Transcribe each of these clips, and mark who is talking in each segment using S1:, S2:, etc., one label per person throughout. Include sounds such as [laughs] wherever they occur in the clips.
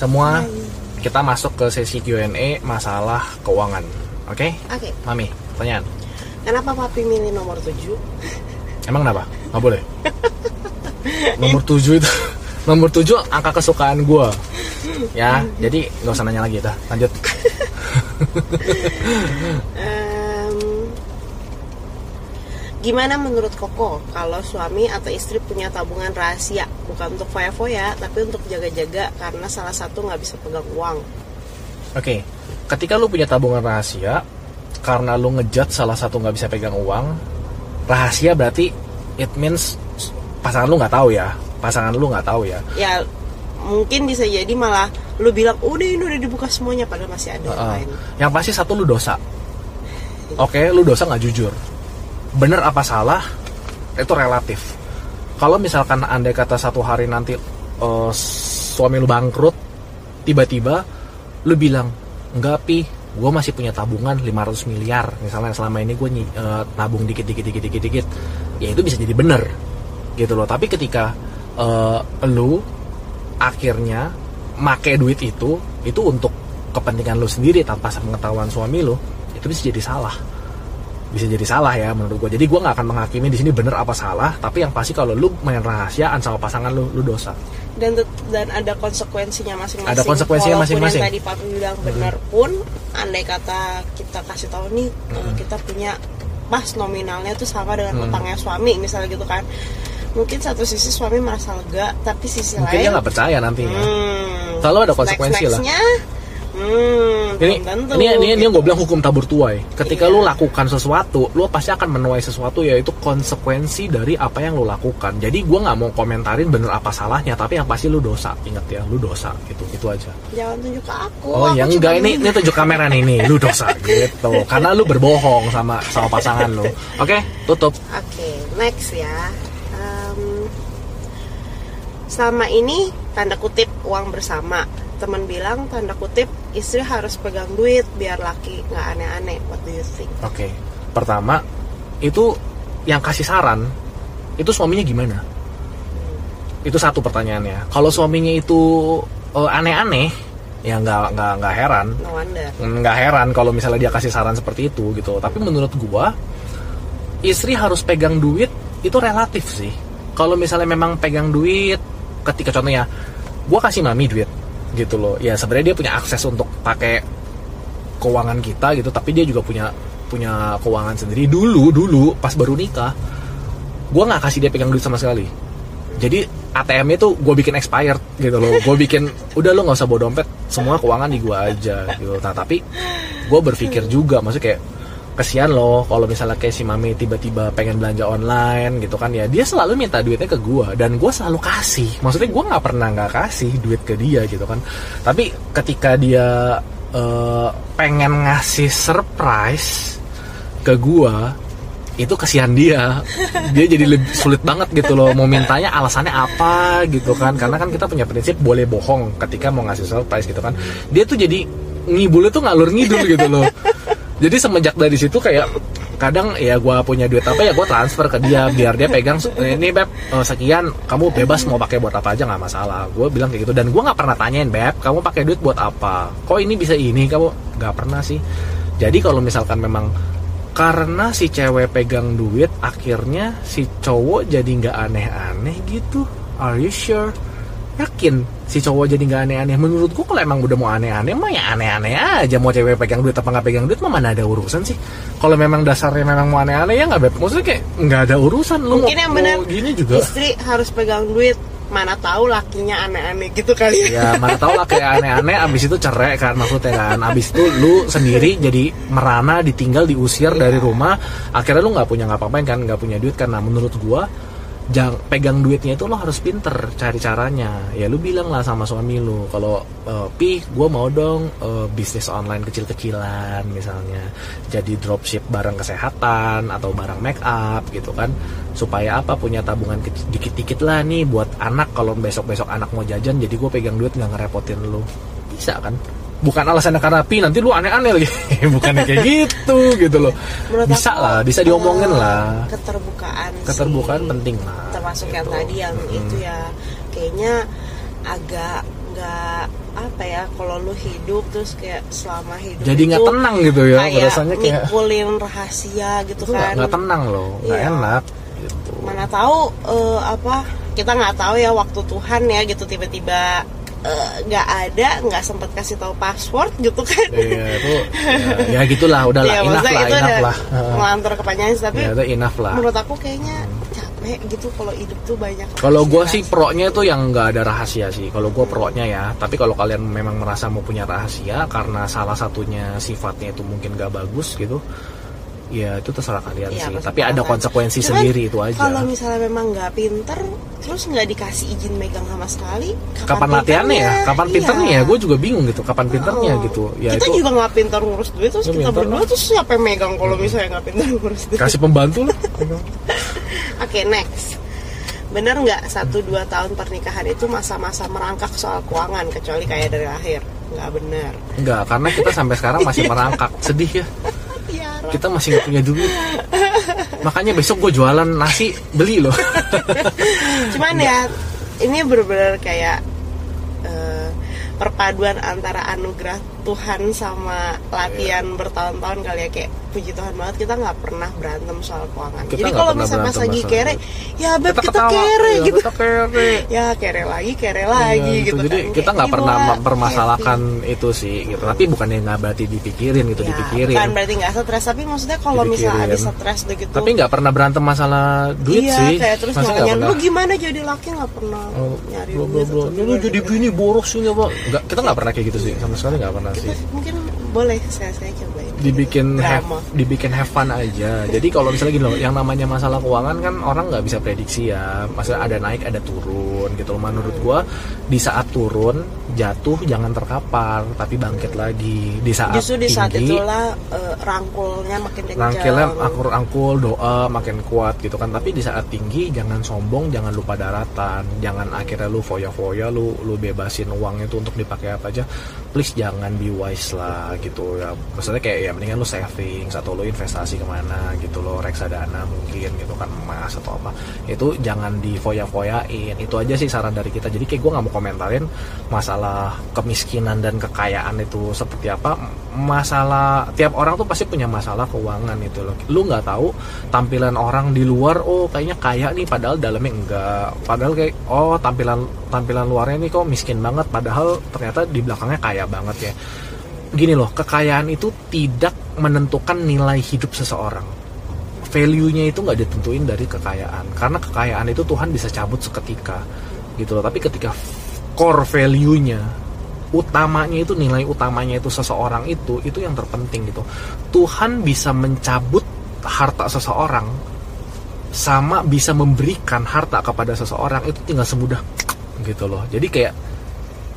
S1: semua kita masuk ke sesi Q&A masalah keuangan. Oke?
S2: Oke,
S1: mami pertanyaan.
S2: Kenapa papi milih nomor 7?
S1: emang kenapa? Nggak boleh? Nomor 7 itu [laughs] nomor 7 angka kesukaan gue ya jadi nggak usah nanya lagi dah. Lanjut [laughs]
S2: gimana menurut Koko kalau suami atau istri punya tabungan rahasia bukan untuk foya-foya tapi untuk jaga-jaga karena salah satu nggak bisa pegang uang
S1: Oke, ketika lu punya tabungan rahasia, karena lu ngejat salah satu nggak bisa pegang uang, rahasia berarti it means pasangan lu nggak tahu ya, pasangan lu nggak tahu ya.
S2: ya mungkin bisa jadi malah lu bilang udah ini udah dibuka semuanya padahal masih ada yang
S1: Heeh.
S2: lain
S1: Yang pasti satu lu dosa. Oke, lu dosa nggak jujur. Bener apa salah itu relatif. Kalau misalkan andai kata satu hari nanti eh, suami lu bangkrut, tiba-tiba lu bilang enggak pi, gue masih punya tabungan 500 miliar. Misalnya selama ini gue nabung dikit dikit dikit dikit dikit, ya itu bisa jadi bener gitu loh. Tapi ketika eh, lu akhirnya make duit itu itu untuk kepentingan lu sendiri tanpa pengetahuan suami lu itu bisa jadi salah bisa jadi salah ya menurut gue jadi gue nggak akan menghakimi di sini bener apa salah tapi yang pasti kalau lu main rahasiaan sama pasangan lu lu dosa
S2: dan dan ada konsekuensinya masing-masing.
S1: Ada konsekuensinya masing-masing.
S2: Yang tadi Papi bilang benar pun, andai kata kita kasih tahu nih eh, kita punya pas nominalnya tuh sama dengan
S1: Hmm.
S2: utangnya suami misalnya gitu kan. Mungkin satu sisi suami merasa lega, tapi sisi
S1: mungkin
S2: lain
S1: dia nggak percaya nantinya
S2: hmm,
S1: Selalu ada konsekuensi lah.
S2: Hmm,
S1: ini ini ini, ini yang gue bilang hukum tabur tuai ketika
S2: Iya.
S1: lu lakukan sesuatu lu pasti akan menuai sesuatu yaitu konsekuensi dari apa yang lu lakukan jadi gue nggak mau komentarin bener apa salahnya tapi yang pasti lu dosa ingat ya lu dosa gitu itu aja
S2: Jangan tunjuk ke aku.
S1: Oh
S2: aku
S1: ya
S2: cuma
S1: enggak ini ini tunjuk kamera nih nih lu dosa [laughs] gitu karena lu berbohong sama sama pasangan lu. Oke tutup.
S2: Oke, next ya. Em, selama ini tanda kutip uang bersama. Teman bilang tanda kutip istri harus pegang duit biar laki nggak aneh-aneh. What do you think?
S1: Oke pertama itu yang kasih saran itu suaminya gimana? Itu satu pertanyaannya. Kalau suaminya itu eh, aneh-aneh ya nggak nggak nggak heran
S2: No
S1: nggak heran kalau misalnya dia kasih saran seperti itu gitu tapi menurut gua istri harus pegang duit itu relatif sih kalau misalnya memang pegang duit ketika contohnya gua kasih mami duit gitu loh. Ya sebenarnya dia punya akses untuk pakai keuangan kita gitu tapi dia juga punya punya keuangan sendiri. Dulu dulu pas baru nikah gua nggak kasih dia pegang duit sama sekali. Jadi ATM itu gue bikin expired gitu loh. Gue bikin [laughs] udah lo nggak usah bawa dompet semua keuangan di gue aja gitu. Nah tapi gue berpikir juga maksudnya kayak kesian loh kalau misalnya kayak si mami tiba-tiba pengen belanja online gitu kan ya. Dia selalu minta duitnya ke gue dan gue selalu kasih. Maksudnya gue nggak pernah nggak kasih duit ke dia gitu kan. Tapi ketika dia eh, pengen ngasih surprise ke gua itu kasihan dia. Dia jadi lebih sulit banget gitu loh mau mintanya alasannya apa gitu kan. Karena kan kita punya prinsip boleh bohong ketika mau ngasih surprise gitu kan. Dia tuh jadi ngibulnya tuh ngalur ngidul gitu loh jadi semenjak dari situ kayak kadang ya gua punya duit apa ya gua transfer ke dia biar dia pegang ini beb eh, sekian kamu bebas mau pakai buat apa aja nggak masalah. Gue bilang kayak gitu. Dan gua nggak pernah tanyain beb kamu pakai duit buat apa? Kok ini bisa ini kamu? Nggak pernah sih. Jadi kalau misalkan memang karena si cewek pegang duit akhirnya si cowok jadi nggak aneh-aneh gitu. Are you sure yakin si cowok jadi nggak aneh-aneh? Menurut gua kalau emang udah mau aneh-aneh mah ya aneh-aneh aja. Mau cewek pegang duit apa nggak pegang duit mah mana ada urusan sih? Kalau memang dasarnya memang mau aneh-aneh ya nggak maksudnya kayak nggak ada urusan. Lu
S2: Mungkin
S1: mau,
S2: yang benar
S1: gini juga.
S2: istri harus pegang duit. Mana tahu lakinya aneh-aneh gitu kali ya.
S1: ya mana lah kayak aneh-aneh abis itu cerai kan maksudnya kan. Abis itu lu sendiri jadi merana ditinggal diusir dari rumah. Akhirnya lu nggak punya ngapa-ngapain kan nggak punya duit. Karena menurut gua jang, pegang duitnya itu lo harus pinter cari caranya. Ya lu bilang lah sama suami lu kalau eh, pi gua mau dong eh, bisnis online kecil-kecilan misalnya. Jadi dropship barang kesehatan atau barang make up gitu kan. Supaya apa? Punya tabungan dikit-dikit lah nih buat anak. Kalau besok-besok anak mau jajan jadi gue pegang duit nggak ngerepotin lu. Bisa kan bukan alasannya karena pi nanti lu aneh-aneh lagi [laughs] bukannya kayak gitu gitu loh
S2: Menurut
S1: bisa
S2: aku,
S1: lah bisa diomongin
S2: eh,
S1: lah
S2: Keterbukaan. sih.
S1: keterbukaan penting lah
S2: termasuk yang
S1: gitu.
S2: tadi yang
S1: Mm-mm.
S2: itu ya kayaknya agak nggak apa ya kalau lu hidup terus kayak selama hidup
S1: jadi nggak tenang gitu ya
S2: kayak
S1: rasanya kayak
S2: mikulin rahasia gitu
S1: itu
S2: kan
S1: nggak tenang loh nggak
S2: Iya.
S1: enak gitu
S2: mana tahu eh, apa kita nggak tahu ya waktu Tuhan ya gitu tiba-tiba eh, nggak ada nggak sempat kasih tahu password gitu kan.
S1: Iya itu ya, ya gitulah udah lah [laughs]
S2: Iya,
S1: enough lah
S2: itu
S1: enough lah.
S2: Kepanjangan sih, tapi
S1: ya itu enough lah.
S2: menurut aku kayaknya capek gitu kalau hidup tuh banyak
S1: Kalau gue sih pro-nya itu yang nggak ada rahasia sih. Kalau gue pro-nya ya. Tapi kalau kalian memang merasa mau punya rahasia karena salah satunya sifatnya itu mungkin gak bagus gitu, ya itu terserah kalian
S2: Iya,
S1: sih. Tapi ada konsekuensi
S2: Cuman
S1: sendiri itu aja.
S2: kalau misalnya memang nggak pinter terus nggak dikasih izin megang sama sekali
S1: Kapan latihannya ya? Kapan
S2: Iya.
S1: pinternya ya? Gue juga bingung gitu. Kapan pinternya
S2: Oh.
S1: gitu? Ya
S2: kita
S1: itu
S2: juga nggak pintar ngurus duit terus kita
S1: pinter
S2: berdua
S1: lah.
S2: terus siapa yang megang kalau misalnya nggak pintar ngurus duit
S1: kasih pembantu lah. [laughs]
S2: Oke next Bener nggak satu dua tahun pernikahan itu masa-masa merangkak soal keuangan kecuali kayak dari lahir? Nggak bener.
S1: Enggak, karena kita sampai sekarang masih [laughs] merangkak. Sedih ya. Kita masih nggak punya duit. Makanya besok gue jualan nasi beli loh. [laughs]
S2: Cuman ya ini bener-bener kayak eh, perpaduan antara anugerah Tuhan sama latihan
S1: Iya.
S2: bertahun-tahun kali ya kayak puji Tuhan banget kita nggak pernah berantem soal keuangan.
S1: Kita
S2: Jadi kalau
S1: pernah
S2: misalnya pas lagi kere, ya beb kita,
S1: ketawa,
S2: kere
S1: iya,
S2: gitu.
S1: Kita kere.
S2: Ya kere lagi, kere lagi
S1: Iya,
S2: gitu.
S1: Jadi
S2: kan.
S1: kita nggak pernah
S2: gila,
S1: mempermasalahkan itu sih, gitu. Tapi bukannya nggak berarti dipikirin gitu,
S2: Ya,
S1: dipikirin.
S2: Bukan berarti nggak stres, tapi maksudnya kalau misalnya ada stres gitu.
S1: Tapi nggak pernah berantem masalah duit
S2: iya,
S1: sih.
S2: kayak terus
S1: pernah?
S2: lu gimana jadi laki nggak pernah
S1: Oh,
S2: nyari
S1: bro, bro, bro. Lu jadi bini boros sih? Nggak, kita nggak pernah kayak gitu sih, sama sekali nggak pernah
S2: mungkin boleh saya saya cobain
S1: dibikin
S2: Gitu.
S1: have,
S2: drama
S1: dibikin have fun aja. Jadi kalau misalnya gini loh, yang namanya masalah keuangan kan orang nggak bisa prediksi ya. Maksudnya ada naik, ada turun gitu loh. Menurut gua di saat turun jatuh jangan terkapar, tapi bangkit lagi. Di saat
S2: justru di saat
S1: tinggi,
S2: itulah eh, rangkulnya makin kencang
S1: rangkilnya angkur-angkul doa makin kuat gitu kan. Tapi di saat tinggi jangan sombong jangan lupa daratan. Jangan akhirnya lu foya-foya lu lu bebasin uang itu untuk dipakai apa aja. Please jangan be wise lah gitu ya. Maksudnya kayak ya mendingan lu savings atau lu investasi ke mana gitu lo reksadana mungkin gitu kan emas atau apa. Itu jangan di foya-foyain itu aja sih saran dari kita. Jadi kayak gue nggak mau komentarin masalah kemiskinan dan kekayaan itu seperti apa. Masalah tiap orang tuh pasti punya masalah keuangan itu loh. Lu nggak tahu tampilan orang di luar oh kayaknya kaya nih padahal dalamnya enggak. Padahal kayak oh tampilan tampilan luarnya nih kok miskin banget padahal ternyata di belakangnya kaya banget ya. Gini loh kekayaan itu tidak menentukan nilai hidup seseorang. Value-nya itu nggak ditentuin dari kekayaan. Karena kekayaan itu Tuhan bisa cabut seketika gitu loh. Tapi ketika core value-nya utamanya itu nilai utamanya itu seseorang itu itu yang terpenting gitu. Tuhan bisa mencabut harta seseorang sama bisa memberikan harta kepada seseorang itu tinggal semudah gitu loh. Jadi kayak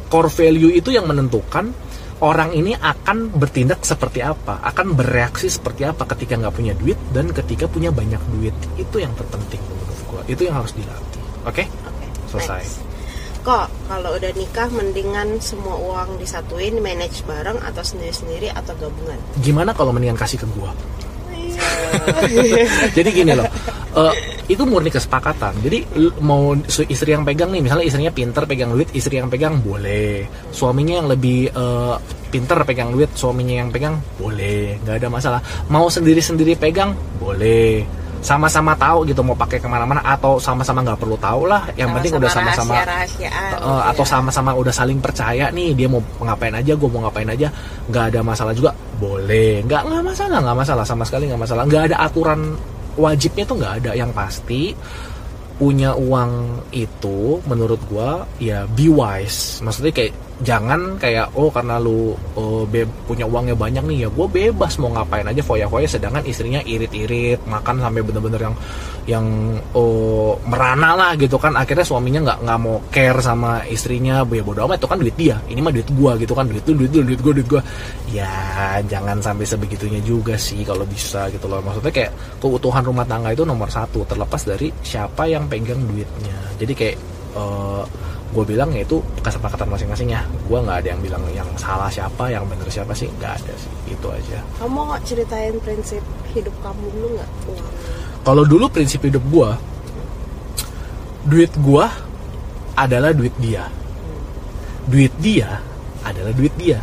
S1: core value itu yang menentukan orang ini akan bertindak seperti apa akan bereaksi seperti apa ketika nggak punya duit dan ketika punya banyak duit. Itu yang terpenting menurut gua. Itu yang harus dilatih. Oke?
S2: Oke,
S1: Selesai.
S2: next. Kok kalau udah nikah mendingan semua uang disatuin manage bareng atau sendiri-sendiri atau gabungan?
S1: Gimana kalau mendingan kasih ke gua? [laughs] Jadi gini loh eh, itu murni kesepakatan. Jadi mau istri yang pegang nih misalnya istrinya pinter pegang duit istri yang pegang boleh. Suaminya yang lebih eh, pinter pegang duit suaminya yang pegang boleh. Nggak ada masalah. Mau sendiri sendiri pegang boleh sama-sama tahu gitu mau pakai ke mana-mana atau sama-sama nggak perlu tahu lah. Yang penting udah sama-sama
S2: rahasiaan
S1: Uh, atau sama-sama udah saling percaya nih dia mau ngapain aja gue mau ngapain aja nggak ada masalah juga. Boleh. Nggak nggak masalah nggak masalah sama sekali nggak masalah. Nggak ada aturan wajibnya tuh nggak ada. Yang pasti punya uang itu menurut gua ya be wise. Maksudnya kayak jangan kayak oh karena lu oh, be- punya uangnya banyak nih ya gue bebas mau ngapain aja foya-foya sedangkan istrinya irit-irit makan sampai bener-bener yang yang oh, merana lah gitu kan. Akhirnya suaminya nggak nggak mau care sama istrinya ya bodo amat itu kan duit dia. Ini mah duit gua gitu kan. Duit lu duit lu duit gua duit gua. Ya jangan sampai sebegitunya juga sih kalau bisa gitu loh. Maksudnya kayak keutuhan rumah tangga itu nomor satu terlepas dari siapa yang pegang duitnya. Jadi kayak gue bilang ya itu kesepakatan masing-masing ya. Gue nggak ada yang bilang yang salah siapa yang bener siapa sih nggak ada sih. Itu aja.
S2: Kamu mau nggak ceritain prinsip hidup kamu dulu nggak?
S1: Kalau dulu prinsip hidup gua duit gua adalah duit dia. Duit dia adalah duit dia.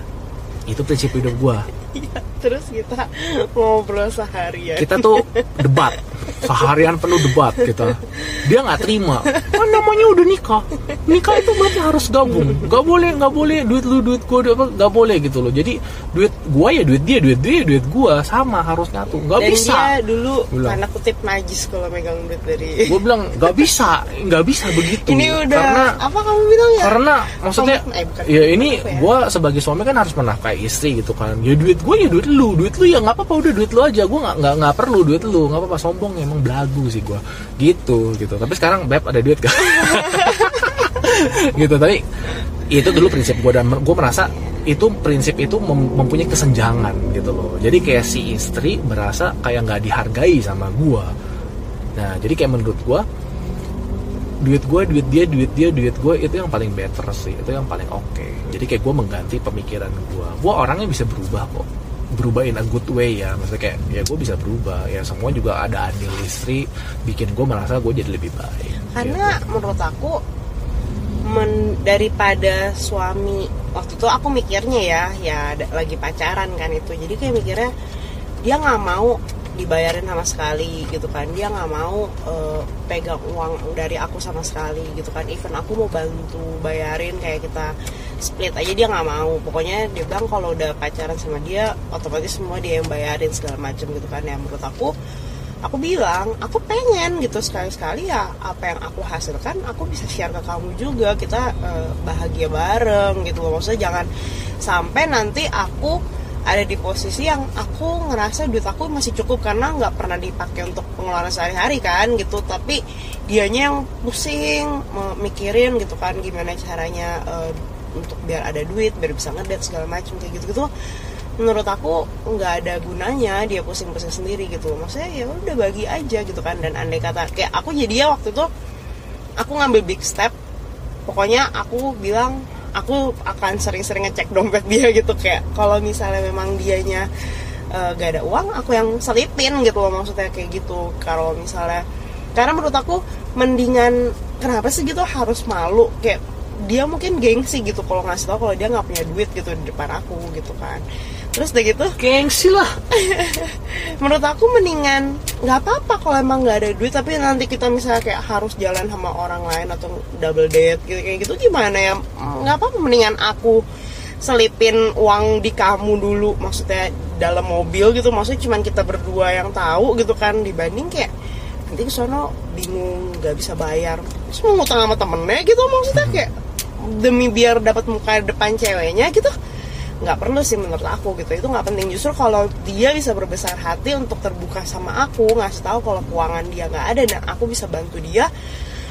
S1: Itu prinsip hidup gue [laughs]
S2: Iya, terus kita ngobrol seharian.
S1: kita tuh debat. Seharian penuh debat kita. Dia nggak terima kan namanya udah nikah. Nikah itu berarti harus gabung. Nggak boleh nggak boleh duit lu duit gua duit apa nggak boleh gitu loh. Jadi duit gua ya duit dia duit dia duit gua. Sama harus nyatu. Nggak bisa.
S2: dia dulu
S1: Bilang.
S2: tanda kutip najis kalau megang duit dari.
S1: gue bilang nggak bisa nggak bisa begitu.
S2: Ini udah
S1: karena
S2: apa kamu bilang ya?
S1: karena maksudnya
S2: eh, bukan
S1: ya ini
S2: ya?
S1: gue sebagai suami kan harus menafkahi istri gitu kan. Ya duit gue ya duit lu. Duit lu ya nggak apa-apa udah duit lu aja. Gue nggak nggak nggak perlu duit lu. Nggak apa-apa sombong ya, emang belagu sih gue gitu gitu. Tapi sekarang beb ada duit gak [laughs] gitu tapi itu dulu prinsip gue dan gue merasa itu prinsip itu mem- mempunyai kesenjangan gitu loh. Jadi kayak si istri merasa kayak nggak dihargai sama gue nah jadi kayak menurut gue duit gue duit dia duit dia duit gue itu yang paling better sih itu yang paling oke. Jadi kayak gue mengganti pemikiran gue gue orangnya bisa berubah kok berubah in a good way ya. Maksudnya kayak ya gue bisa berubah. Ya semua juga ada andil istri bikin gue merasa gue jadi lebih baik.
S2: Karena
S1: gitu.
S2: menurut aku men, daripada suami waktu itu aku mikirnya ya ya lagi pacaran kan itu. Jadi kayak mikirnya dia nggak mau dibayarin sama sekali gitu kan. Dia nggak mau eh, pegang uang dari aku sama sekali gitu kan. Even aku mau bantu bayarin kayak kita split aja dia nggak mau. Pokoknya dia bilang kalau udah pacaran sama dia otomatis semua dia yang bayarin segala macam gitu kan. Ya menurut aku aku bilang aku pengen gitu sekali-sekali ya apa yang aku hasilkan aku bisa share ke kamu juga. Kita eh, bahagia bareng gitu loh. Maksudnya jangan sampai nanti aku ada di posisi yang aku ngerasa duit aku masih cukup karena nggak pernah dipakai untuk pengeluaran sehari-hari kan gitu. Tapi dianya yang pusing mikirin gitu kan gimana caranya eh, untuk biar ada duit biar bisa ngedate segala macam kayak gitu gitu menurut aku nggak ada gunanya dia pusing-pusing sendiri gitu. Maksudnya ya udah bagi aja gitu kan. Dan andai kata kayak aku jadi ya waktu itu aku ngambil big step. Pokoknya aku bilang aku akan sering-sering ngecek dompet dia [laughs] gitu. Kayak kalau misalnya memang dianya eh, gak ada uang aku yang selipin gitu loh maksudnya kayak gitu. Kalau misalnya karena menurut aku mendingan kenapa sih gitu harus malu? Kayak dia mungkin gengsi gitu kalau ngasih tau kalau dia nggak punya duit gitu di depan aku gitu kan. Terus udah gitu
S1: gengsi lah. [laughs]
S2: menurut aku mendingan nggak apa-apa kalau emang nggak ada duit tapi nanti kita misalnya kayak harus jalan sama orang lain atau double date gitu kayak gitu gimana ya? Nggak apa-apa mendingan aku selipin uang di kamu dulu maksudnya dalam mobil gitu maksudnya cuman kita berdua yang tahu gitu kan dibanding kayak nanti ke sono bingung nggak bisa bayar. Terus mau ngutang sama temennya gitu maksudnya kayak demi biar dapat muka depan ceweknya gitu nggak perlu sih menurut aku gitu. Itu nggak penting. Justru kalau dia bisa berbesar hati untuk terbuka sama aku ngasih tahu kalau keuangan dia nggak ada dan aku bisa bantu dia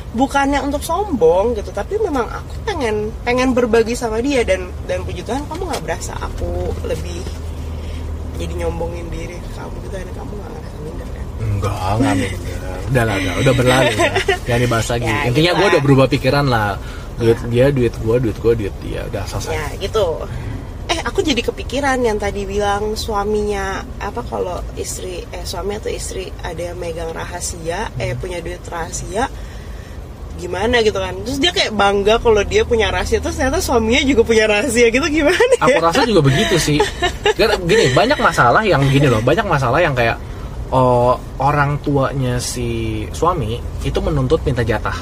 S2: bukannya untuk sombong gitu tapi memang aku pengen pengen berbagi sama dia dan dan puji Tuhan kamu nggak berasa aku lebih jadi nyombongin diri kamu gitu dan kamu nggak ngerasa minder kan?
S1: Enggak enggak minder. udah lah udah, udah berlalu. Ya. [laughs] jangan dibahas lagi.
S2: Ya,
S1: intinya
S2: gitu
S1: gue udah berubah pikiran lah duit dia duit gue duit gue duit dia. Udah selesai.
S2: Ya gitu. Eh aku jadi kepikiran yang tadi bilang suaminya apa kalau istri eh suami atau istri ada yang megang rahasia eh punya duit rahasia gimana gitu kan? Terus dia kayak bangga kalau dia punya rahasia. Terus ternyata suaminya juga punya rahasia gitu gimana
S1: aku
S2: ya
S1: rasa juga begitu sih. Gini banyak masalah yang gini loh. Banyak masalah yang kayak oh, orang tuanya si suami itu menuntut minta jatah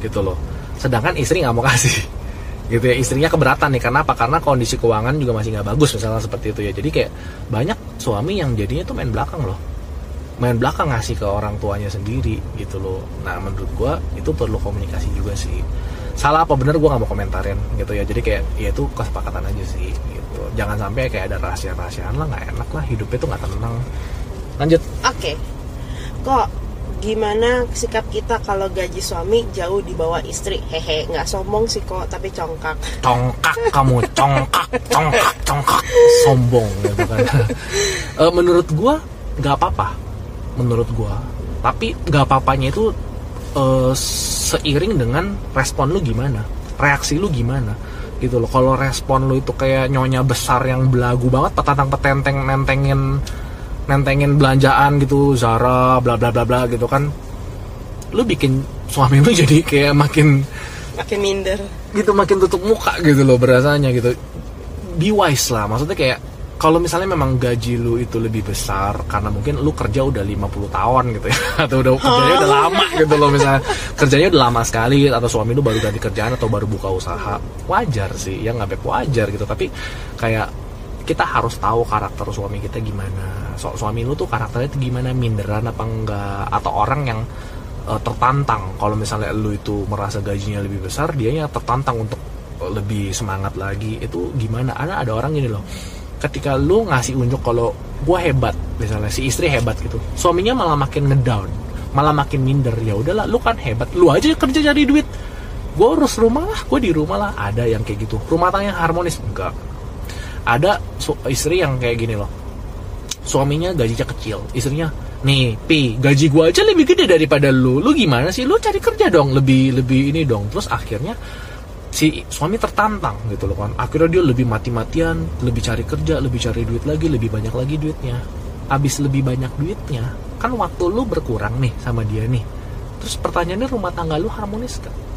S1: gitu loh sedangkan istri nggak mau kasih. [laughs] Gitu ya istrinya keberatan nih. Karena apa? Karena kondisi keuangan juga masih nggak bagus misalnya seperti itu ya. Jadi kayak banyak suami yang jadinya tuh main belakang loh. Main belakang ngasih ke orang tuanya sendiri gitu loh. Nah menurut gua itu perlu komunikasi juga sih. Salah apa bener gua nggak mau komentarin gitu ya. Jadi kayak ya itu kesepakatan aja sih gitu. Jangan sampai kayak ada rahasia rahasiaan lah nggak enak lah. Hidupnya tuh nggak tenang. Lanjut.
S2: Oke. Kok gimana sikap kita kalau gaji suami jauh di bawah istri? Hehe nggak sombong sih kok tapi congkak.
S1: Congkak kamu congkak congkak congkak. Sombong gitu kan. [laughs] Eh, menurut gua nggak apa-apa. Menurut gua. Tapi nggak apa-apanya itu eh, seiring dengan respon lu gimana. Reaksi lu gimana gitu loh. Kalau respon lu itu kayak nyonya besar yang belagu banget petantang petenteng nentengin nentengin belanjaan gitu Zara bla bla bla bla gitu kan. Lu bikin suami lu [laughs] jadi kayak makin
S2: makin minder.
S1: gitu makin tutup muka gitu loh berasanya gitu. Be wise lah maksudnya kayak kalau misalnya memang gaji lu itu lebih besar karena mungkin lu kerja udah 50 tahun gitu ya [laughs] atau udah kerjanya udah lama gitu loh misalnya. Kerjanya udah lama sekali atau suami lu baru ganti kerjaan atau baru buka usaha. Wajar sih ya nggak baik wajar gitu. Tapi kayak kita harus tahu karakter suami kita gimana so, suami lu tuh karakternya tuh gimana? Minderan apa enggak? Atau orang yang uh, tertantang. Kalau misalnya lu itu merasa gajinya lebih besar dianya tertantang untuk lebih semangat lagi. Itu gimana? Ada ada orang gini loh. Ketika lu ngasih unjuk kalau gue hebat misalnya si istri hebat gitu suaminya malah makin ngedown malah makin minder. Ya udahlah lu kan hebat lu aja kerja cari duit. Gue urus rumah lah gue di rumah lah. Ada yang kayak gitu. Rumah tangga yang harmonis? Enggak. Ada istri yang kayak gini loh suaminya gajinya kecil. Istrinya nih pi gaji gue aja lebih gede daripada lu. Lu gimana sih? Lu cari kerja dong. Lebih lebih ini dong. Terus akhirnya si suami tertantang gitu loh kan akhirnya dia lebih mati-matian lebih cari kerja lebih cari duit lagi lebih banyak lagi duitnya. Habis lebih banyak duitnya kan waktu lu berkurang nih sama dia nih. Terus pertanyaannya rumah tangga lu harmonis gak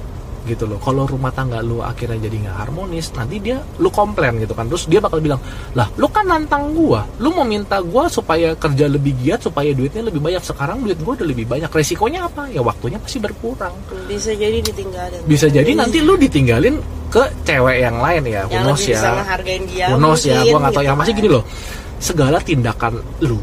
S1: gitu loh. Kalau rumah tangga lu akhirnya jadi nggak harmonis nanti dia lu komplain gitu kan. Terus dia bakal bilang lah lu kan nantang gua. Lu mau minta gua supaya kerja lebih giat supaya duitnya lebih banyak. Sekarang duit gua udah lebih banyak. Resikonya apa? Ya waktunya pasti berkurang.
S2: Bisa jadi ditinggalin.
S1: Bisa jadi nanti lu ditinggalin ke cewek yang lain ya
S2: yang
S1: Unos
S2: lebih
S1: ya.
S2: bisa ngehargain dia
S1: Unos ya gua nggak tahu.
S2: Gitu
S1: yang masih gini loh. Segala tindakan lu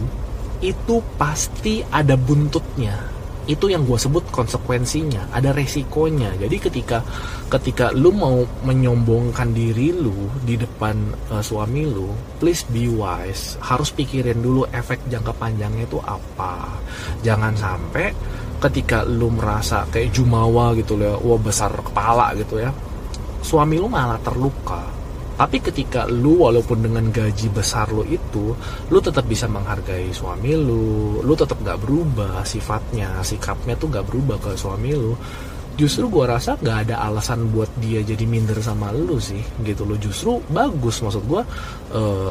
S1: itu pasti ada buntutnya itu yang gue sebut konsekuensinya. Ada resikonya. Jadi ketika ketika lu mau menyombongkan diri lu di depan eh, suami lu please be wise. Harus pikirin dulu efek jangka panjangnya itu apa. Jangan sampai ketika lu merasa kayak jumawa gitu ya wah besar kepala gitu ya suami lu malah terluka tapi ketika lu walaupun dengan gaji besar lu itu lu tetap bisa menghargai suami lu. Lu tetap nggak berubah sifatnya sikapnya tuh nggak berubah ke suami lu. Justru gua rasa nggak ada alasan buat dia jadi minder sama lu sih gitu loh. Justru bagus maksud gua eh,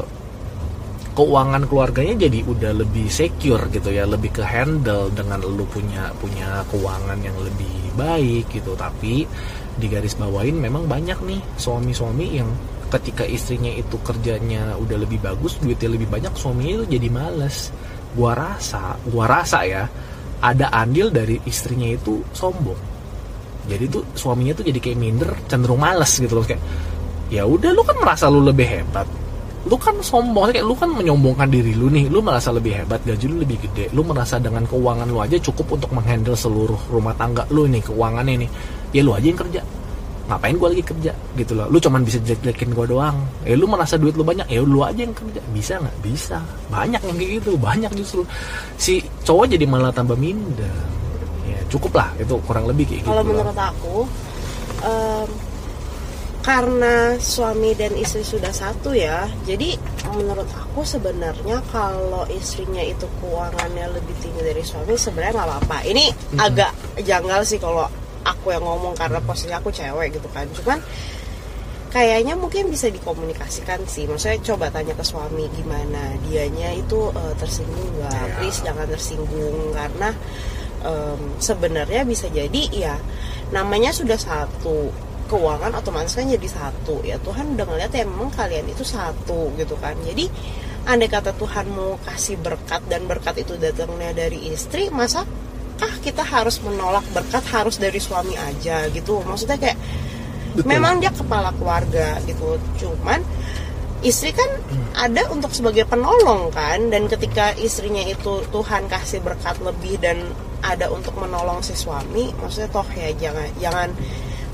S1: keuangan keluarganya jadi udah lebih secure gitu ya lebih ke handle dengan lu punya punya keuangan yang lebih baik gitu. Tapi di garis bawain memang banyak nih suami-suami yang ketika istrinya itu kerjanya udah lebih bagus duitnya lebih banyak suaminya itu jadi males. Gua rasa gua rasa ya ada andil dari istrinya itu sombong. Jadi tuh suaminya tuh jadi kayak minder cenderung males gitu loh kayak ya udah lu kan merasa lu lebih hebat. Lu kan sombong. Kayak lu kan menyombongkan diri lu nih lu merasa lebih hebat gaji lu lebih gede. Lu merasa dengan keuangan lu aja cukup untuk menghandle seluruh rumah tangga lu nih keuangannya nih. Ya lu aja yang kerja ngapain gua lagi kerja? Gitu loh. Lu cuman bisa jelek-jelekin gua doang. Ya lu merasa duit lu banyak? Ya lu aja yang kerja. Bisa nggak? Bisa. Banyak yang kayak gitu. Banyak justru. Si cowok jadi malah tambah minder. Ya cukup lah. Itu kurang lebih kayak
S2: kalau
S1: gitu lah.
S2: menurut aku em, karena suami dan istri sudah satu ya jadi menurut aku sebenarnya kalau istrinya itu keuangannya lebih tinggi dari suami sebenarnya nggak apa-apa. Ini agak janggal sih kalau aku yang ngomong karena posisi aku cewek gitu kan. Cuman kayaknya mungkin bisa dikomunikasikan sih. Maksudnya coba tanya ke suami gimana dianya itu eh, tersinggung nggak?
S1: Iya.
S2: please jangan tersinggung karena em, sebenarnya bisa jadi ya namanya sudah satu keuangan otomatis kan jadi satu. Ya Tuhan udah ngeliat ya memang kalian itu satu gitu kan. Jadi andai kata Tuhan mau kasih berkat dan berkat itu datangnya dari istri masa kah kita harus menolak berkat harus dari suami aja gitu. Maksudnya kayak
S1: Betul.
S2: memang dia kepala keluarga gitu. Cuman istri kan ada untuk sebagai penolong kan dan ketika istrinya itu Tuhan kasih berkat lebih dan ada untuk menolong si suami maksudnya toh ya jangan jangan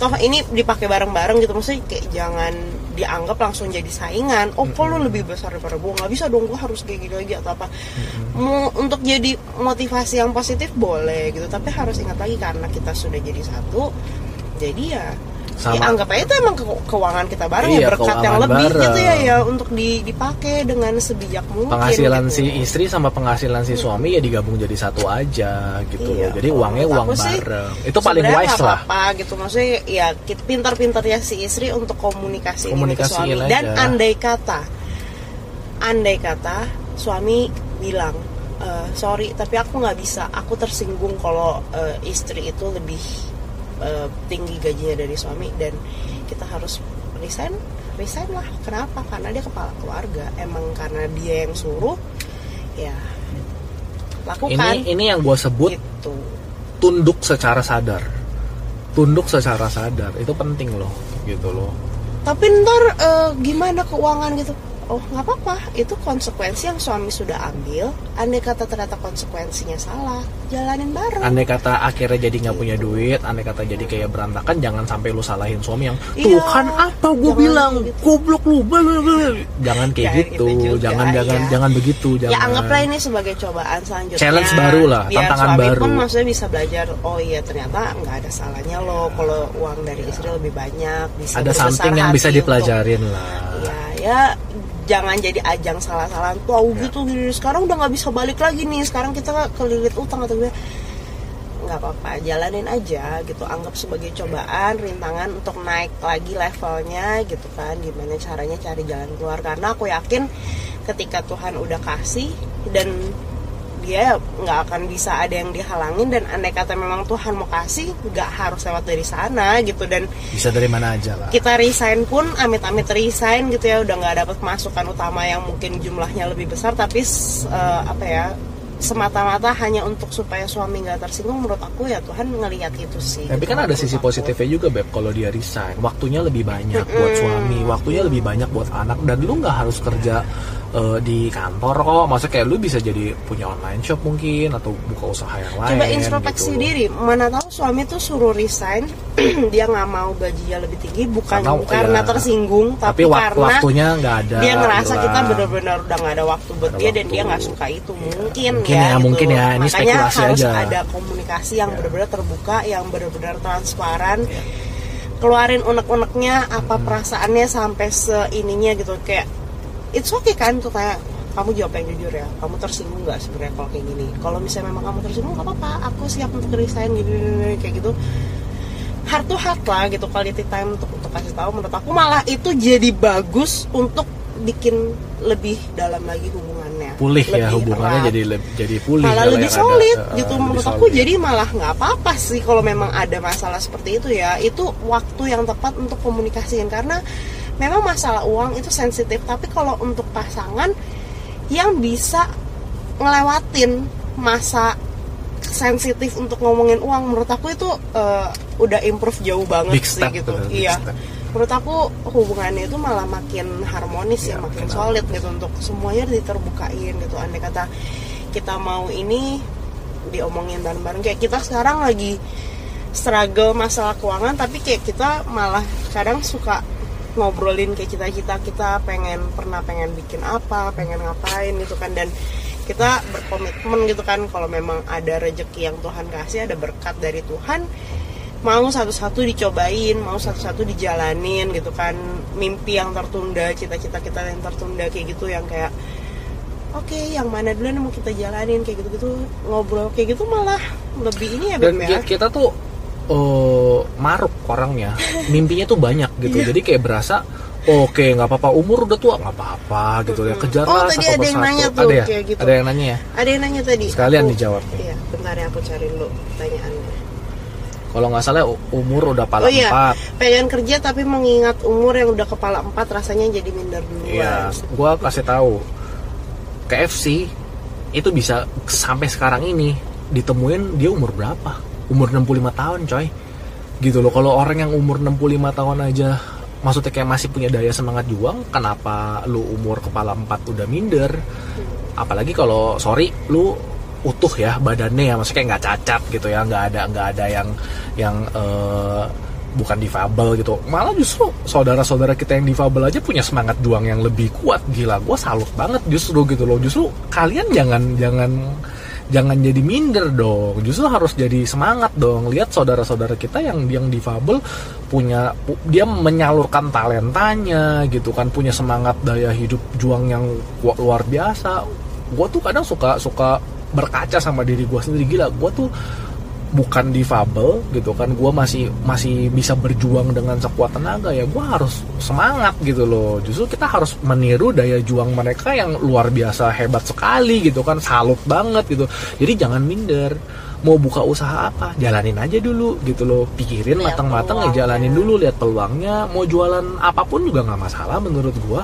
S2: toh ini dipakai bareng-bareng gitu. Maksudnya kayak jangan dianggap langsung jadi saingan oh kok lu lebih besar daripada gue nggak bisa dong gue harus kayak gini lagi atau apa. Mau untuk jadi motivasi yang positif boleh gitu tapi harus ingat lagi karena kita sudah jadi satu jadi ya
S1: Sama.
S2: ya anggap aja itu emang ke- keuangan kita bareng
S1: Iya,
S2: ya berkat yang lebih gitu ya
S1: bareng.
S2: ya untuk di- dipakai dengan sebijak mungkin
S1: penghasilan
S2: gitu.
S1: si istri sama penghasilan si suami ya digabung jadi satu aja gitu
S2: Iya,
S1: loh jadi uangnya uang
S2: sih,
S1: bareng itu paling wise
S2: nggak
S1: lah
S2: apa gitu maksudnya ya kita pintar-pintar ya si istri untuk komunikasi ini ke suami dan
S1: aja.
S2: andai kata andai kata suami bilang "Eh, sorry tapi aku nggak bisa aku tersinggung kalau eh, istri itu lebih eh, tinggi gajinya dari suami dan kita harus resign resign lah. Kenapa? Karena dia kepala keluarga. Emang karena dia yang suruh ya lakukan.
S1: Ini ini yang gue sebut
S2: gitu.
S1: tunduk secara sadar. Tunduk secara sadar. Itu penting loh gitu loh.
S2: Tapi ntar eh, gimana keuangan gitu oh nggak apa-apa. Itu konsekuensi yang suami sudah ambil. Andai kata ternyata konsekuensinya salah jalanin bareng.
S1: Andai kata akhirnya jadi nggak punya duit andai kata jadi kayak berantakan jangan sampai lu salahin suami yang
S2: Iya.
S1: Tuhan apa gue bilang?
S2: gitu.
S1: goblok lu. Bla, bla, bla." jangan kayak
S2: Jangan
S1: gitu
S2: gitu. juga,
S1: jangan jangan
S2: iya.
S1: jangan begitu jangan.
S2: ya anggaplah ini sebagai cobaan selanjutnya.
S1: Challenge baru lah, tantangan
S2: suami
S1: baru.
S2: pun maksudnya bisa belajar oh iya ternyata nggak ada salahnya loh kalau uang dari istri lebih banyak bisa
S1: ada something yang bisa dipelajarin lah.
S2: Untuk- ya ya jangan jadi ajang salah-salahan tuh
S1: Ya.
S2: gitu gini sekarang udah nggak bisa balik lagi nih. Sekarang kita kelilit utang atau gue. Nggak apa-apa jalanin aja gitu. Anggap sebagai cobaan rintangan untuk naik lagi levelnya gitu kan. Gimana caranya cari jalan keluar. Karena aku yakin ketika Tuhan udah kasih dan dia nggak akan bisa ada yang dihalangin dan andai kata memang Tuhan mau kasih nggak harus lewat dari sana gitu. Dan
S1: bisa dari mana aja lah.
S2: kita resign pun amit-amit resign gitu ya udah nggak dapat masukan utama yang mungkin jumlahnya lebih besar tapi eh, apa ya semata-mata hanya untuk supaya suami nggak tersinggung menurut aku ya Tuhan ngelihat itu sih.
S1: Tapi
S2: gitu,
S1: kan ada sisi
S2: aku.
S1: positifnya juga beb kalau dia resign. Waktunya lebih banyak buat suami waktunya lebih banyak buat anak dan lu nggak harus kerja eh, di kantor kok maksudnya kayak lu bisa jadi punya online shop mungkin atau buka usaha yang lain
S2: coba introspeksi
S1: gitu.
S2: diri mana tahu suami tuh suruh resign [clears throat] dia nggak mau gajinya lebih tinggi bukan
S1: Karena-
S2: karena,
S1: ya.
S2: tersinggung
S1: tapi
S2: tapi,
S1: wak-
S2: karena
S1: waktunya nggak ada
S2: dia ngerasa
S1: gitu
S2: kita
S1: lah.
S2: benar-benar udah nggak ada waktu buat dia
S1: ada
S2: dan dia
S1: waktu.
S2: nggak suka itu mungkin,
S1: Mungkin ya,
S2: gitu.
S1: mungkin ya. Ini
S2: makanya harus
S1: aja.
S2: ada komunikasi yang
S1: Ya.
S2: benar-benar terbuka yang benar-benar transparan
S1: Ya.
S2: keluarin unek-uneknya apa perasaannya sampai seininya gitu kayak it's okay kan tuh kayak kamu jawab yang jujur ya kamu tersinggung nggak sebenarnya kalau kayak gini? Kalau misalnya memang kamu tersinggung nggak apa-apa aku siap untuk resign gini, gini, gini, kayak gitu. Heart to heart lah gitu quality time untuk untuk kasih tahu. Menurut aku malah itu jadi bagus untuk bikin lebih dalam lagi hubungannya.
S1: Pulih ya
S2: Lebih
S1: hubungannya
S2: erat.
S1: jadi jadi pulih
S2: malah
S1: kalau
S2: lebih
S1: yang ada,
S2: solid
S1: eh,
S2: gitu.
S1: lebih
S2: menurut
S1: solid.
S2: aku jadi malah nggak apa-apa sih kalau memang ada masalah seperti itu ya. Itu waktu yang tepat untuk komunikasiin karena memang masalah uang itu sensitif tapi kalau untuk pasangan yang bisa ngelewatin masa sensitif untuk ngomongin uang menurut aku itu eh, udah improve jauh banget
S1: Big
S2: sih
S1: step
S2: gitu
S1: big
S2: iya
S1: step.
S2: menurut aku hubungannya itu malah makin harmonis ya,
S1: Iya,
S2: makin
S1: benar.
S2: solid gitu untuk semuanya diterbukain gitu andai kata kita mau ini diomongin bareng-bareng kayak kita sekarang lagi struggle masalah keuangan tapi kayak kita malah kadang suka ngobrolin kayak cita-cita kita pengen pernah pengen bikin apa pengen ngapain gitu kan. Dan kita berkomitmen gitu kan kalau memang ada rejeki yang Tuhan kasih ada berkat dari Tuhan mau satu-satu dicobain mau satu-satu dijalanin gitu kan. Mimpi yang tertunda cita-cita kita yang tertunda kayak gitu yang kayak oke yang mana dulu yang mau kita jalanin? kayak gitu-gitu ngobrol kayak gitu malah lebih ini ya
S1: dan
S2: ya.
S1: ki- kita tuh eh, maruk orangnya. Mimpinya tuh banyak gitu.
S2: Iya.
S1: jadi kayak berasa oke nggak apa-apa umur udah tua nggak apa-apa gitu ya. Kejarlah
S2: Oh, tadi
S1: satu
S2: ada yang nanya tuh,
S1: ada ya?
S2: kayak gitu.
S1: ada yang nanya ya?
S2: Ada yang nanya tadi.
S1: Sekalian
S2: Aku-
S1: dijawab nih.
S2: iya bentar ya aku cari dulu pertanyaannya.
S1: Kalau nggak salah umur udah pala
S2: oh iya
S1: empat.
S2: pengen kerja tapi mengingat umur yang udah kepala empat rasanya jadi minder duluan.
S1: Iya, gua kasih tahu. KFC itu bisa sampai sekarang ini ditemuin dia umur berapa? Umur 65 tahun, coy. Gitu loh. Kalau orang yang umur 65 tahun aja maksudnya kayak masih punya daya semangat juang, kenapa lu umur kepala 4 udah minder? Apalagi kalau sorry lu utuh ya badannya ya maksudnya kayak nggak cacat gitu ya nggak ada nggak ada yang yang eh, bukan difabel gitu malah justru saudara-saudara kita yang difabel aja punya semangat juang yang lebih kuat gila gue salut banget justru gitu loh justru kalian jangan jangan jangan jadi minder dong. Justru harus jadi semangat dong. Lihat saudara-saudara kita yang yang difabel punya pu- dia menyalurkan talentanya gitu kan. Punya semangat daya hidup juang yang luar biasa. Gue tuh kadang suka suka berkaca sama diri gue sendiri. Gila gue tuh bukan difabel gitu kan. Gue masih masih bisa berjuang dengan sekuat tenaga ya gue harus semangat gitu loh. Justru kita harus meniru daya juang mereka yang luar biasa hebat sekali gitu kan salut banget gitu. Jadi jangan minder. Mau buka usaha apa? Jalanin aja dulu gitu loh. Pikirin matang-matang ya jalanin dulu lihat peluangnya. Mau jualan apa pun juga nggak masalah menurut gua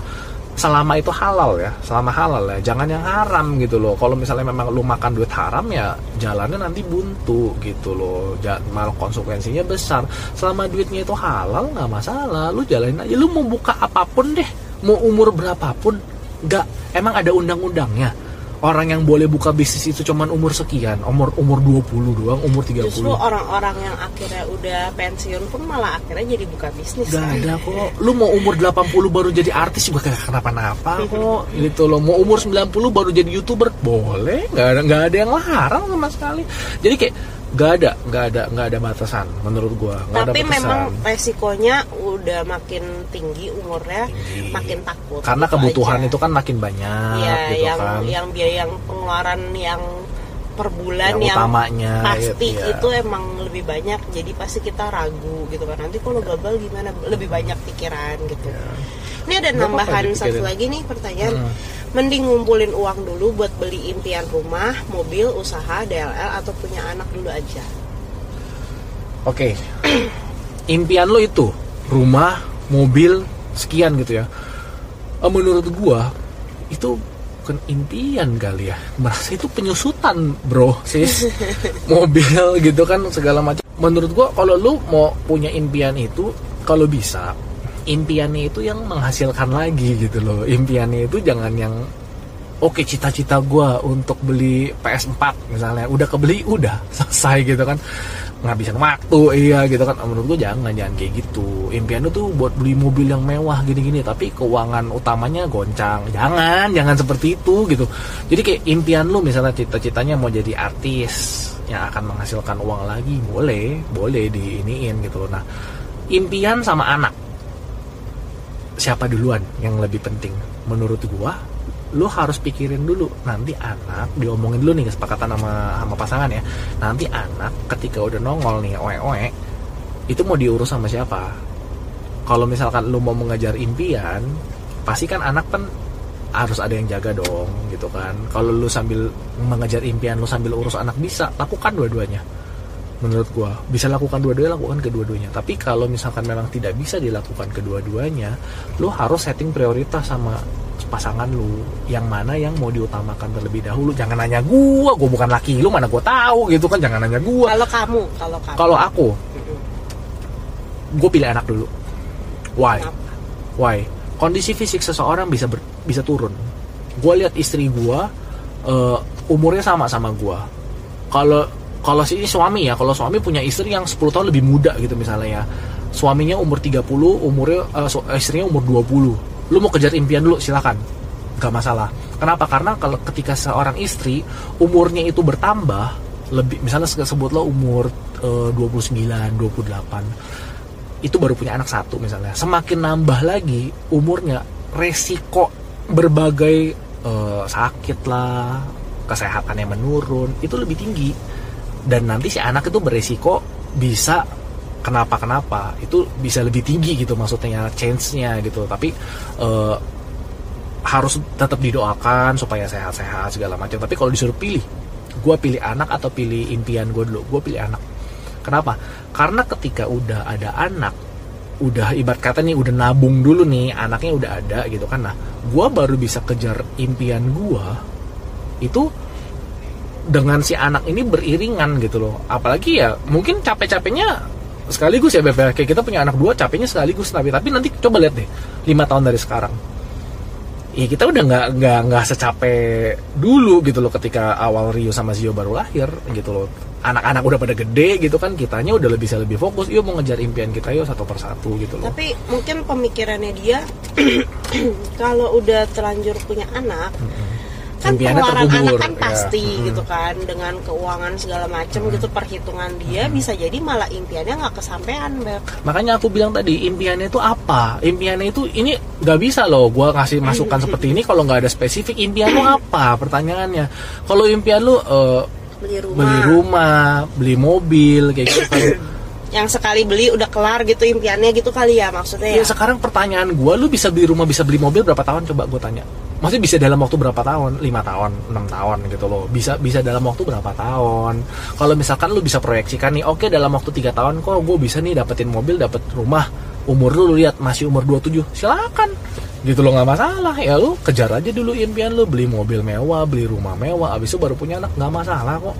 S1: selama itu halal ya selama halal ya. Jangan yang haram gitu loh. Kalau misalnya memang lu makan duit haram ya jalannya nanti buntu gitu loh. Malah konsekuensinya besar. Selama duitnya itu halal nggak masalah. Lu jalanin aja. Lu mau buka apa pun deh mau umur berapapun nggak. Emang ada undang-undangnya orang yang boleh buka bisnis itu cuman umur sekian umur umur 20 doang umur 30
S2: Justru orang-orang yang akhirnya udah pensiun pun malah akhirnya jadi buka bisnis.
S1: Gak
S2: kan?
S1: ada kok. Lu mau umur 80 baru jadi artis juga kagak kenapa-napa [laughs] kok. Gitu loh. Mau umur 90 baru jadi YouTuber boleh. Gak ada nggak ada yang larang sama sekali. Jadi kayak gak ada, gak ada, gak ada batasan menurut gua. Gak
S2: Tapi
S1: ada batasan.
S2: memang resikonya udah makin tinggi umurnya,
S1: Tinggi.
S2: makin takut.
S1: karena
S2: Gitu
S1: kebutuhan
S2: aja.
S1: itu kan makin banyak
S2: ya
S1: gitu
S2: yang
S1: kan.
S2: yang biaya yang pengeluaran yang per bulan
S1: Yang
S2: yang,
S1: utamanya,
S2: pasti
S1: iya.
S2: itu emang lebih banyak jadi pasti kita ragu gitu kan nanti kalau gagal gimana lebih banyak pikiran gitu ini ada.
S1: Nggak apa-apa
S2: nambahan satu lagi nih pertanyaan
S1: Hmm.
S2: Mending ngumpulin uang dulu buat beli impian rumah mobil usaha DLL atau punya anak dulu aja
S1: Oke. [clears throat] Impian lo itu rumah, mobil, sekian gitu ya. Eh, Menurut gua itu bukan impian kali ya. Merasa itu penyusutan, Bro, sis. [laughs] mobil gitu kan segala macam. Menurut gua kalau lu mau punya impian itu kalau bisa impiannya itu yang menghasilkan lagi gitu loh. Impiannya itu jangan yang oke cita-cita gua untuk beli PS4 misalnya. Udah kebeli udah [laughs] selesai gitu kan. Ngabisin waktu iya gitu kan. Menurut gue jangan jangan kayak gitu. Impian lu tuh buat beli mobil yang mewah gini-gini. Tapi keuangan utamanya goncang. Jangan jangan seperti itu gitu. Jadi kayak impian lu misalnya cita-citanya mau jadi artis yang akan menghasilkan uang lagi boleh boleh diiniin gitu loh. Nah impian sama anak siapa duluan yang lebih penting? Menurut gua lu harus pikirin dulu. Nanti anak diomongin dulu nih kesepakatan sama sama pasangan ya. Nanti anak ketika udah nongol nih oe oe itu mau diurus sama siapa? Kalau misalkan lu mau mengejar impian pasti kan anak kan harus ada yang jaga dong gitu kan. Kalau lu sambil mengejar impian lu sambil urus anak bisa lakukan dua-duanya menurut gua. Bisa lakukan dua-duanya lakukan kedua-duanya. Tapi kalau misalkan memang tidak bisa dilakukan kedua-duanya lu harus setting prioritas sama pasangan lu. Yang mana yang mau diutamakan terlebih dahulu. Jangan nanya gua gua bukan laki lu mana gua tahu gitu kan. Jangan nanya gua.
S2: Kalau kamu kalau kamu.
S1: Kalau aku gue pilih anak dulu. Why? Why? Kondisi fisik seseorang bisa ber- bisa turun. Gue lihat istri gue eh, umurnya sama sama gue kalau kalau ini suami ya kalau suami punya istri yang 10 tahun lebih muda gitu misalnya ya. Suaminya umur 30 umurnya su- istrinya umur 20 lu mau kejar impian dulu silakan. Nggak masalah. Kenapa? Karena kalau ketika seorang istri umurnya itu bertambah lebih misalnya se- sebutlah umur eh, 29 28 itu baru punya anak satu misalnya. Semakin nambah lagi umurnya resiko berbagai eh, sakit lah kesehatannya menurun itu lebih tinggi dan nanti si anak itu beresiko bisa kenapa kenapa itu bisa lebih tinggi gitu maksudnya chance-nya gitu. Tapi eh, harus tetap didoakan supaya sehat-sehat segala macam. Tapi kalau disuruh pilih gue pilih anak atau pilih impian gue dulu? Gue pilih anak. Kenapa? Karena ketika udah ada anak udah ibarat kata nih udah nabung dulu nih anaknya udah ada gitu kan. Nah gue baru bisa kejar impian gue itu dengan si anak ini beriringan gitu loh. Apalagi ya mungkin capek-capeknya sekaligus ya Beb ya. kayak kita punya anak dua capeknya sekaligus. Tapi tapi nanti coba lihat deh lima tahun dari sekarang. Ya kita udah nggak nggak nggak secapek dulu gitu loh ketika awal Rio sama Zio baru lahir gitu loh. Anak-anak udah pada gede gitu kan kitanya udah lebih bisa lebih fokus. Yuk mau ngejar impian kita yuk satu persatu gitu loh.
S2: Tapi mungkin pemikirannya dia [clears throat] kalau udah terlanjur punya anak kan
S1: Impiannya
S2: pengeluaran
S1: terkubur,
S2: anak kan
S1: ya.
S2: pasti
S1: Mm-mm.
S2: gitu kan. Dengan keuangan segala macam gitu perhitungan dia bisa jadi malah impiannya nggak kesampaian beb.
S1: Makanya aku bilang tadi impiannya itu apa? Impiannya itu ini nggak bisa loh gua ngasih masukan seperti ini kalau nggak ada spesifik impian lu apa pertanyaannya. Kalau impian lu eh,
S2: beli rumah,
S1: beli rumah beli mobil kayak gitu kan. [clears throat]
S2: yang sekali beli udah kelar gitu impiannya gitu kali ya maksudnya
S1: Ya
S2: ya?
S1: sekarang pertanyaan gua lu bisa beli rumah bisa beli mobil berapa tahun? Coba gue tanya maksudnya bisa dalam waktu berapa tahun? Lima tahun enam tahun gitu loh. Bisa bisa dalam waktu berapa tahun? Kalau misalkan lu bisa proyeksikan nih oke dalam waktu tiga tahun kok gue bisa nih dapetin mobil dapet rumah umur lu, lu lihat masih umur 27 silakan. Gitu loh nggak masalah. Ya lu kejar aja dulu impian lu beli mobil mewah beli rumah mewah abis itu baru punya anak nggak masalah kok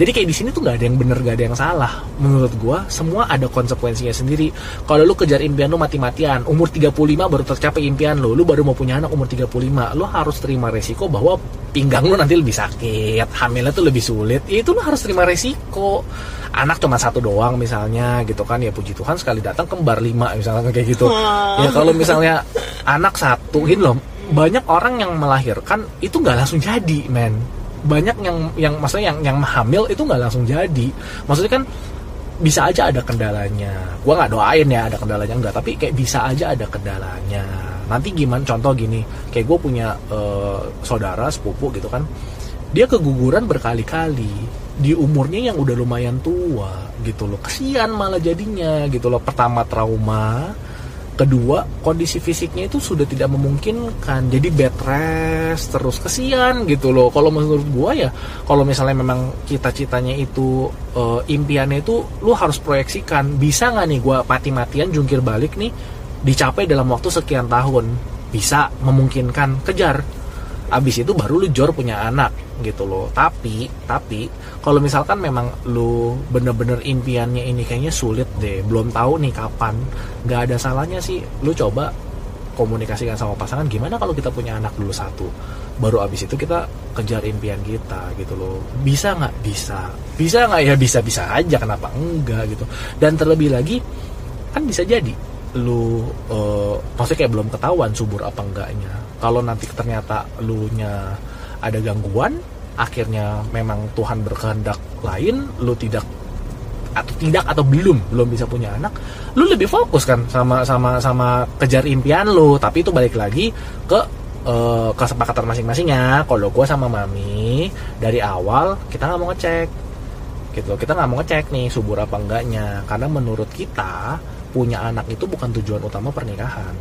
S1: jadi kayak di sini tuh nggak ada yang bener gak ada yang salah. Menurut gua semua ada konsekuensinya sendiri. Kalau lu kejar impian lu mati-matian umur 35 baru tercapai impian lu lu baru mau punya anak umur 35 lu harus terima resiko bahwa pinggang lu nanti lebih sakit hamilnya tuh lebih sulit. Ya itu lu harus terima resiko. Anak cuma satu doang misalnya gitu kan. Ya puji Tuhan sekali datang kembar lima misalnya kayak gitu. Ya kalau misalnya anak satu gini loh banyak orang yang melahirkan itu nggak langsung jadi men banyak yang yang maksudnya yang yang hamil itu nggak langsung jadi. Maksudnya kan bisa aja ada kendalanya. Gua nggak doain ya ada kendalanya enggak tapi kayak bisa aja ada kendalanya. Nanti gimana contoh gini kayak gue punya uh, saudara sepupu gitu kan dia keguguran berkali-kali. Di umurnya yang udah lumayan tua gitu loh. Kesian malah jadinya gitu loh. Pertama trauma kedua kondisi fisiknya itu sudah tidak memungkinkan. Jadi bed rest terus kesian gitu loh. Kalau menurut gua ya kalau misalnya memang cita-citanya itu uh, impiannya itu lu harus proyeksikan. Bisa nggak nih gua mati-matian jungkir balik nih dicapai dalam waktu sekian tahun? Bisa memungkinkan. Kejar abis itu baru lu jor punya anak gitu loh. Tapi tapi kalau misalkan memang lu bener-bener impiannya ini kayaknya sulit deh. Belum tahu nih kapan. Nggak ada salahnya sih. Lu coba komunikasikan sama pasangan gimana kalau kita punya anak dulu satu? Baru abis itu kita kejar impian kita gitu loh. Bisa nggak? Bisa. Bisa nggak? Ya bisa bisa aja kenapa enggak gitu. Dan terlebih lagi kan bisa jadi lu uh, maksudnya kayak belum ketahuan subur apa enggaknya kalau nanti ternyata lu nya ada gangguan akhirnya memang Tuhan berkehendak lain lu tidak atau tidak atau belum belum bisa punya anak lu lebih fokus kan sama sama sama kejar impian lu. Tapi itu balik lagi ke uh, kesepakatan masing-masingnya. Kalau gue sama mami dari awal kita nggak mau ngecek gitu. Kita nggak mau ngecek nih subur apa enggaknya. Karena menurut kita punya anak itu bukan tujuan utama pernikahan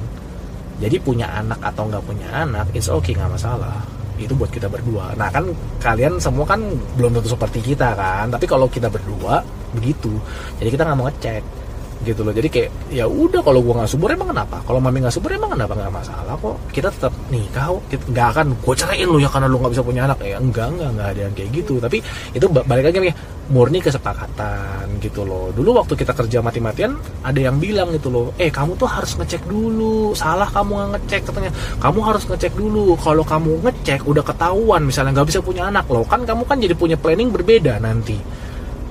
S1: jadi punya anak atau nggak punya anak it's okay nggak masalah. Itu buat kita berdua. Nah kan kalian semua kan belum tentu seperti kita kan? Tapi kalau kita berdua begitu. Jadi kita nggak mau ngecek gitu loh. Jadi kayak ya udah kalau gua nggak subur emang kenapa? Kalau mami nggak subur emang kenapa nggak masalah kok? Kita tetap nikah kok. Nggak akan gue ceraiin lu ya karena lu nggak bisa punya anak. Ya enggak enggak enggak ada yang kayak gitu. Tapi itu balik lagi nih murni kesepakatan gitu loh dulu waktu kita kerja mati-matian ada yang bilang gitu loh eh kamu tuh harus ngecek dulu salah kamu nggak ngecek katanya kamu harus ngecek dulu kalau kamu ngecek udah ketahuan misalnya nggak bisa punya anak loh kan kamu kan jadi punya planning berbeda nanti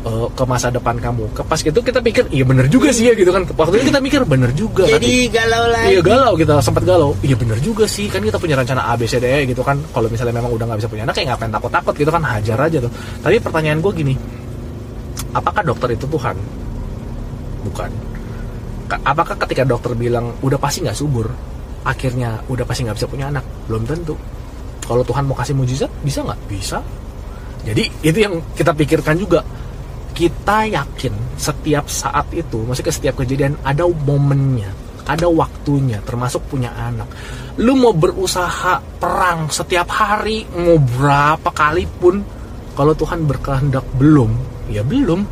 S1: uh, ke masa depan kamu. Ke pas gitu kita pikir iya bener juga sih ya gitu kan. Waktu itu kita mikir bener juga.
S2: Jadi galau lagi.
S1: Iya galau kita sempat galau. Iya bener juga sih kan kita punya rencana A B C D E gitu kan. Kalau misalnya memang udah nggak bisa punya anak kayak ngapain takut-takut gitu kan hajar aja tuh. Tapi pertanyaan gue gini, apakah dokter itu Tuhan? Bukan. Apakah ketika dokter bilang udah pasti nggak subur, akhirnya udah pasti nggak bisa punya anak? Belum tentu. Kalau Tuhan mau kasih mujizat, bisa nggak? Bisa. Jadi itu yang kita pikirkan juga kita yakin setiap saat itu, maksudnya setiap kejadian ada momennya, ada waktunya, termasuk punya anak. Lu mau berusaha perang setiap hari, mau berapa kali pun, kalau Tuhan berkehendak belum, ya belum.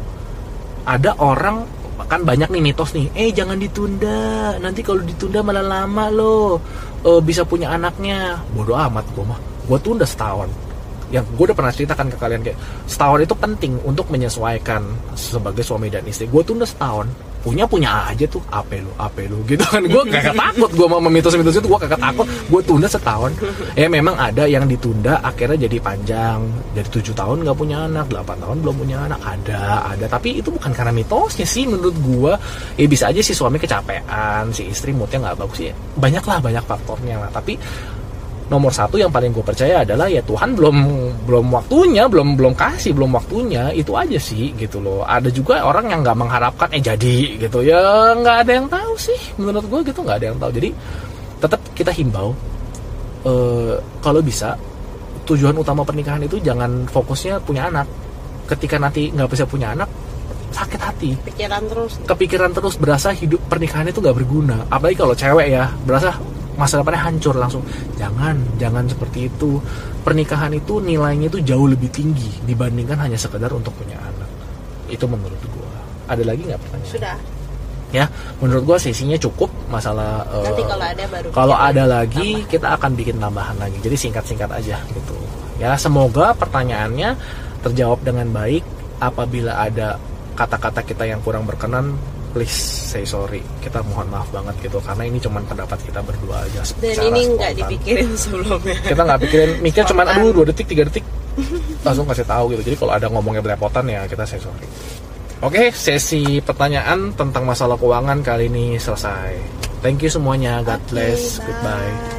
S1: Ada orang kan banyak nih mitos nih, eh jangan ditunda, nanti kalau ditunda malah lama loh, e, bisa punya anaknya. Bodoh amat gue mah, gue tunda setahun yang gue udah pernah ceritakan ke kalian kayak setahun itu penting untuk menyesuaikan sebagai suami dan istri. Gue tunda setahun punya punya aja tuh apa lu apa lu gitu kan. Gue kagak takut gue mau memitos-mitos itu gue kagak takut gue tunda setahun. Ya memang ada yang ditunda akhirnya jadi panjang. Jadi tujuh tahun nggak punya anak delapan tahun belum punya anak. Ada ada. Tapi itu bukan karena mitosnya sih menurut gue ya bisa aja si suami kecapean si istri moodnya nggak bagus. Ya banyak lah banyak faktornya. Lah tapi nomor satu yang paling gue percaya adalah ya Tuhan belum belum waktunya belum belum kasih belum waktunya itu aja sih gitu loh. Ada juga orang yang nggak mengharapkan eh jadi gitu. Ya nggak ada yang tahu sih menurut gue gitu nggak ada yang tahu. Jadi tetap kita himbau uh, kalau bisa tujuan utama pernikahan itu jangan fokusnya punya anak. Ketika nanti nggak bisa punya anak sakit hati.
S2: Pikiran terus.
S1: Kepikiran terus berasa hidup pernikahan itu nggak berguna. Apalagi kalau cewek ya berasa masa depannya hancur langsung. Jangan jangan seperti itu. Pernikahan itu nilainya itu jauh lebih tinggi dibandingkan hanya sekedar untuk punya anak. Itu menurut gua. Ada lagi nggak pertanyaan?
S2: Sudah.
S1: ya menurut gua sesinya cukup. Masalah eh,
S2: Nanti kalau ada baru
S1: kalau ada
S2: lagi,
S1: lagi kita akan bikin tambahan lagi. Jadi singkat-singkat aja gitu. Ya semoga pertanyaannya terjawab dengan baik. Apabila ada kata-kata kita yang kurang berkenan please say sorry kita mohon maaf banget gitu karena ini cuma pendapat kita berdua aja
S2: Dan ini nggak dipikirin sebelumnya.
S1: kita nggak pikirin mikir cuma aduh dua detik tiga detik langsung kasih tahu gitu jadi kalau ada ngomongnya belepotan ya kita say sorry Oke, sesi pertanyaan tentang masalah keuangan kali ini selesai. Thank you semuanya. God bless.
S2: bye.
S1: Goodbye.